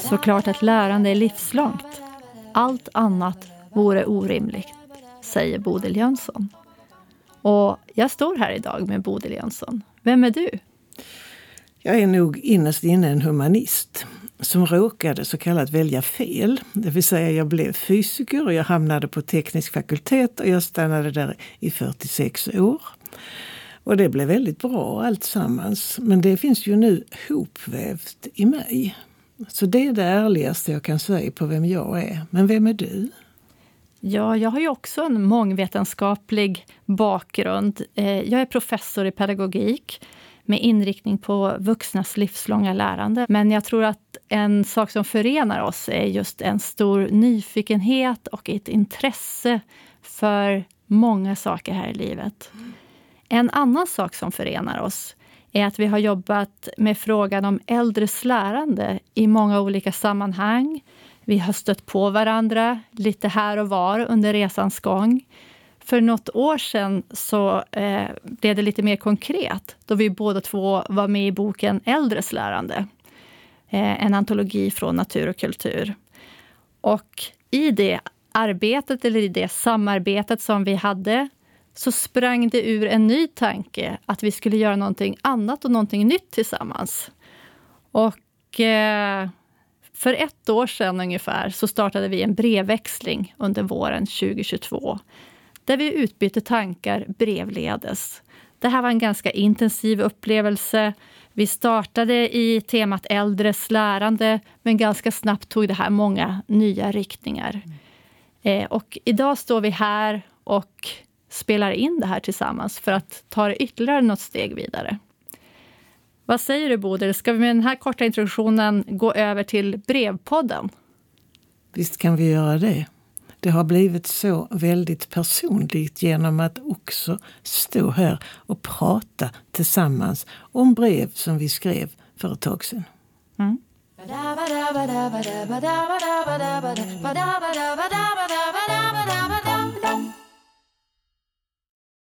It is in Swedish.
Såklart att lärande är livslångt. Allt annat vore orimligt, säger Bodil Jönsson. Och jag står här idag med Bodil Jönsson. Vem är du? Jag är nog innerst inne en humanist som råkade så kallat välja fel. Det vill säga jag blev fysiker och jag hamnade på teknisk fakultet och jag stannade där i 46 år. Och det blev väldigt bra alltsammans. Men det finns ju nu hopvävt i mig. Så det är det ärligaste jag kan säga på vem jag är. Men vem är du? Ja, jag har ju också en mångvetenskaplig bakgrund. Eh, jag är professor i pedagogik med inriktning på vuxnas livslånga lärande. Men jag tror att en sak som förenar oss är just en stor nyfikenhet och ett intresse för många saker här i livet. En annan sak som förenar oss är att vi har jobbat med frågan om äldres lärande i många olika sammanhang. Vi har stött på varandra lite här och var under resans gång. För något år sedan så eh, blev det lite mer konkret då vi båda två var med i boken Äldres lärande. Eh, en antologi från natur och kultur. Och i det arbetet, eller i det samarbetet som vi hade så sprang det ur en ny tanke att vi skulle göra någonting annat och någonting nytt tillsammans. Och eh, för ett år sedan ungefär så startade vi en brevväxling under våren 2022 där vi utbytte tankar brevledes. Det här var en ganska intensiv upplevelse. Vi startade i temat äldres lärande men ganska snabbt tog det här många nya riktningar. Mm. Eh, och idag står vi här och spelar in det här tillsammans för att ta det ytterligare något steg vidare. Vad säger du Bodil, ska vi med den här korta introduktionen gå över till brevpodden? Visst kan vi göra det. Det har blivit så väldigt personligt genom att också stå här och prata tillsammans om brev som vi skrev för ett tag sedan. Mm.